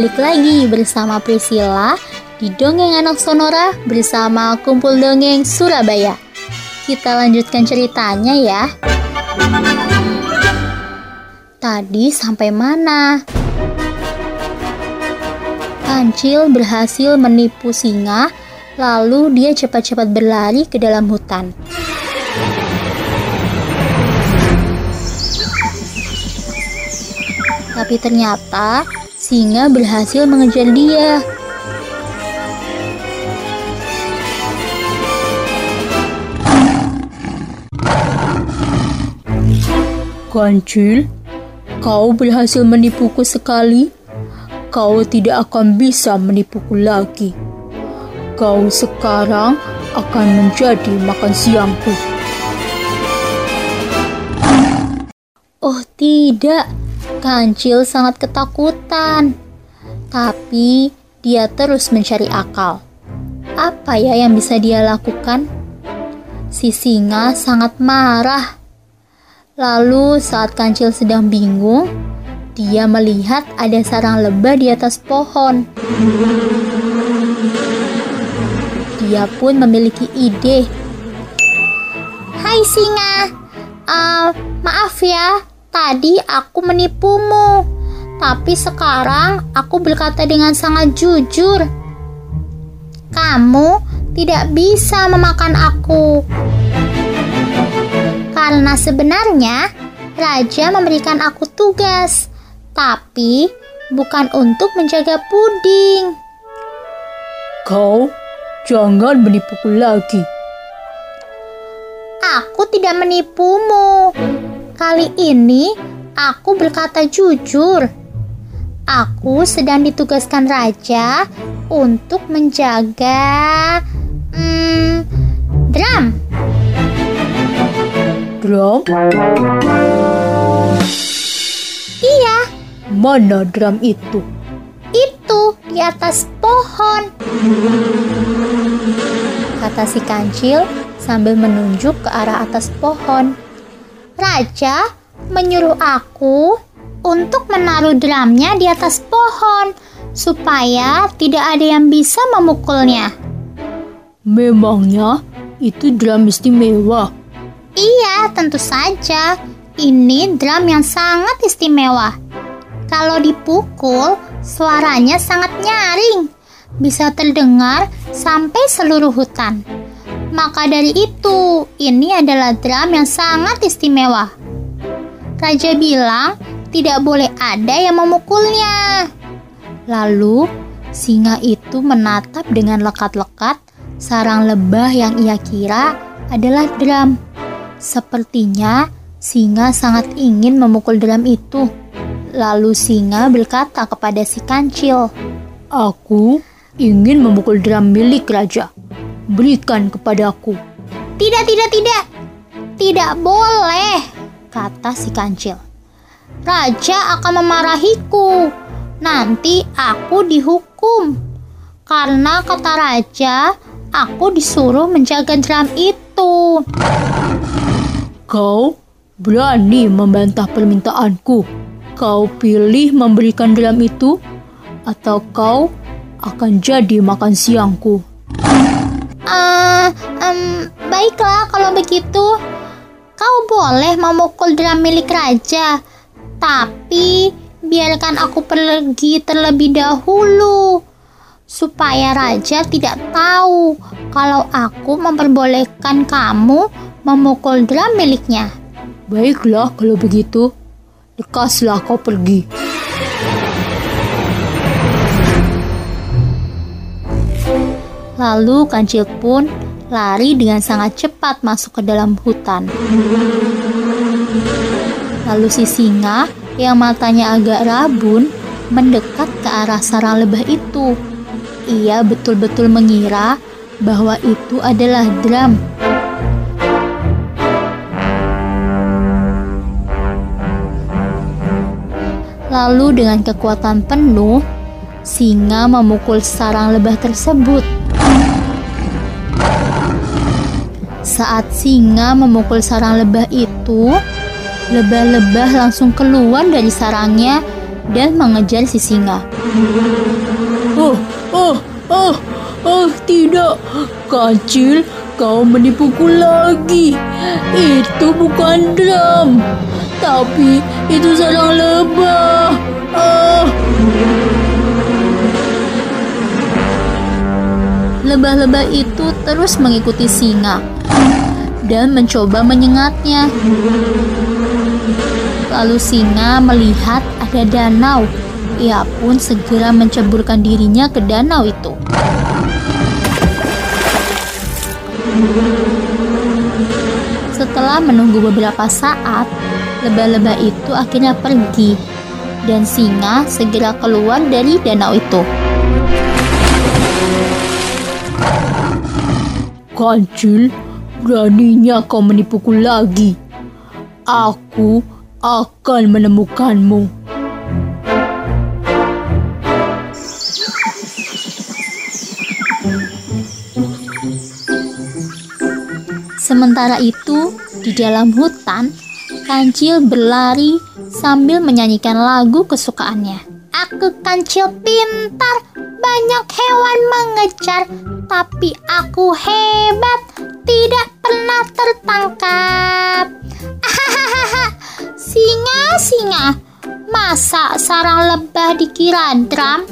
balik lagi bersama Priscilla di Dongeng Anak Sonora bersama Kumpul Dongeng Surabaya. Kita lanjutkan ceritanya ya. Tadi sampai mana? Kancil berhasil menipu singa, lalu dia cepat-cepat berlari ke dalam hutan. Tapi ternyata singa berhasil mengejar dia. Kancil, kau berhasil menipuku sekali. Kau tidak akan bisa menipuku lagi. Kau sekarang akan menjadi makan siangku. Oh tidak, Kancil sangat ketakutan, tapi dia terus mencari akal. Apa ya yang bisa dia lakukan? Si singa sangat marah. Lalu, saat Kancil sedang bingung, dia melihat ada sarang lebah di atas pohon. Dia pun memiliki ide. Hai singa, uh, maaf ya, Tadi aku menipumu, tapi sekarang aku berkata dengan sangat jujur. Kamu tidak bisa memakan aku. Karena sebenarnya raja memberikan aku tugas, tapi bukan untuk menjaga puding. Kau jangan menipuku lagi. Aku tidak menipumu. Kali ini aku berkata jujur. Aku sedang ditugaskan raja untuk menjaga hmm, drum. Drum? Iya. Mana drum itu? Itu di atas pohon. Kata si kancil sambil menunjuk ke arah atas pohon. Raja menyuruh aku untuk menaruh drumnya di atas pohon supaya tidak ada yang bisa memukulnya. Memangnya itu drum istimewa? Iya, tentu saja. Ini drum yang sangat istimewa. Kalau dipukul, suaranya sangat nyaring. Bisa terdengar sampai seluruh hutan. Maka dari itu, ini adalah drum yang sangat istimewa. Raja bilang tidak boleh ada yang memukulnya. Lalu, singa itu menatap dengan lekat-lekat sarang lebah yang ia kira adalah drum. Sepertinya singa sangat ingin memukul drum itu. Lalu singa berkata kepada si kancil, "Aku ingin memukul drum milik raja." Berikan kepadaku. Tidak, tidak, tidak. Tidak boleh, kata si kancil. Raja akan memarahiku. Nanti aku dihukum. Karena kata raja, aku disuruh menjaga drum itu. Kau berani membantah permintaanku. Kau pilih memberikan drum itu atau kau akan jadi makan siangku. Uh, um, baiklah kalau begitu. Kau boleh memukul drum milik raja, tapi biarkan aku pergi terlebih dahulu supaya raja tidak tahu kalau aku memperbolehkan kamu memukul drum miliknya. Baiklah kalau begitu, lekaslah kau pergi. Lalu kancil pun lari dengan sangat cepat masuk ke dalam hutan. Lalu si singa yang matanya agak rabun mendekat ke arah sarang lebah itu. Ia betul-betul mengira bahwa itu adalah drum. Lalu dengan kekuatan penuh, singa memukul sarang lebah tersebut. Saat singa memukul sarang lebah itu, lebah-lebah langsung keluar dari sarangnya dan mengejar si singa. Oh, oh, oh, oh, tidak. Kancil, kau menipuku lagi. Itu bukan drum, tapi itu sarang lebah. Ah. Lebah-lebah itu terus mengikuti singa dan mencoba menyengatnya. Lalu singa melihat ada danau. Ia pun segera menceburkan dirinya ke danau itu. Setelah menunggu beberapa saat, lebah-lebah itu akhirnya pergi dan singa segera keluar dari danau itu. Kancil, beraninya kau menipuku lagi. Aku akan menemukanmu. Sementara itu, di dalam hutan, Kancil berlari sambil menyanyikan lagu kesukaannya. Aku kancil pintar, banyak hewan mengejar, tapi aku hebat, tidak pernah tertangkap. singa, singa, masa sarang lebah dikira drum?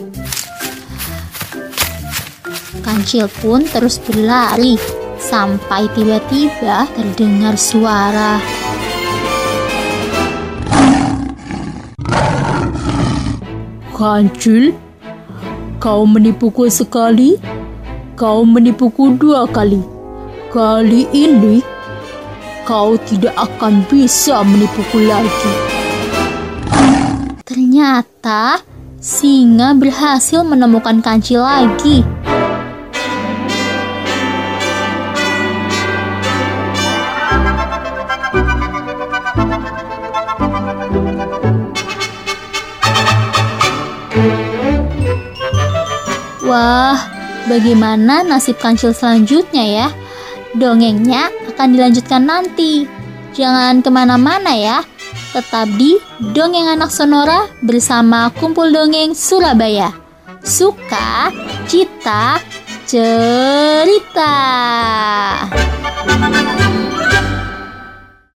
Kancil pun terus berlari sampai tiba-tiba terdengar suara. Kancil, kau menipuku sekali, kau menipuku dua kali. Kali ini, kau tidak akan bisa menipuku lagi. Ternyata singa berhasil menemukan kancil lagi. Wah, bagaimana nasib kancil selanjutnya ya? Dongengnya akan dilanjutkan nanti. Jangan ke mana-mana ya. Tetap di Dongeng Anak Sonora bersama Kumpul Dongeng Surabaya. Suka, cita, cerita.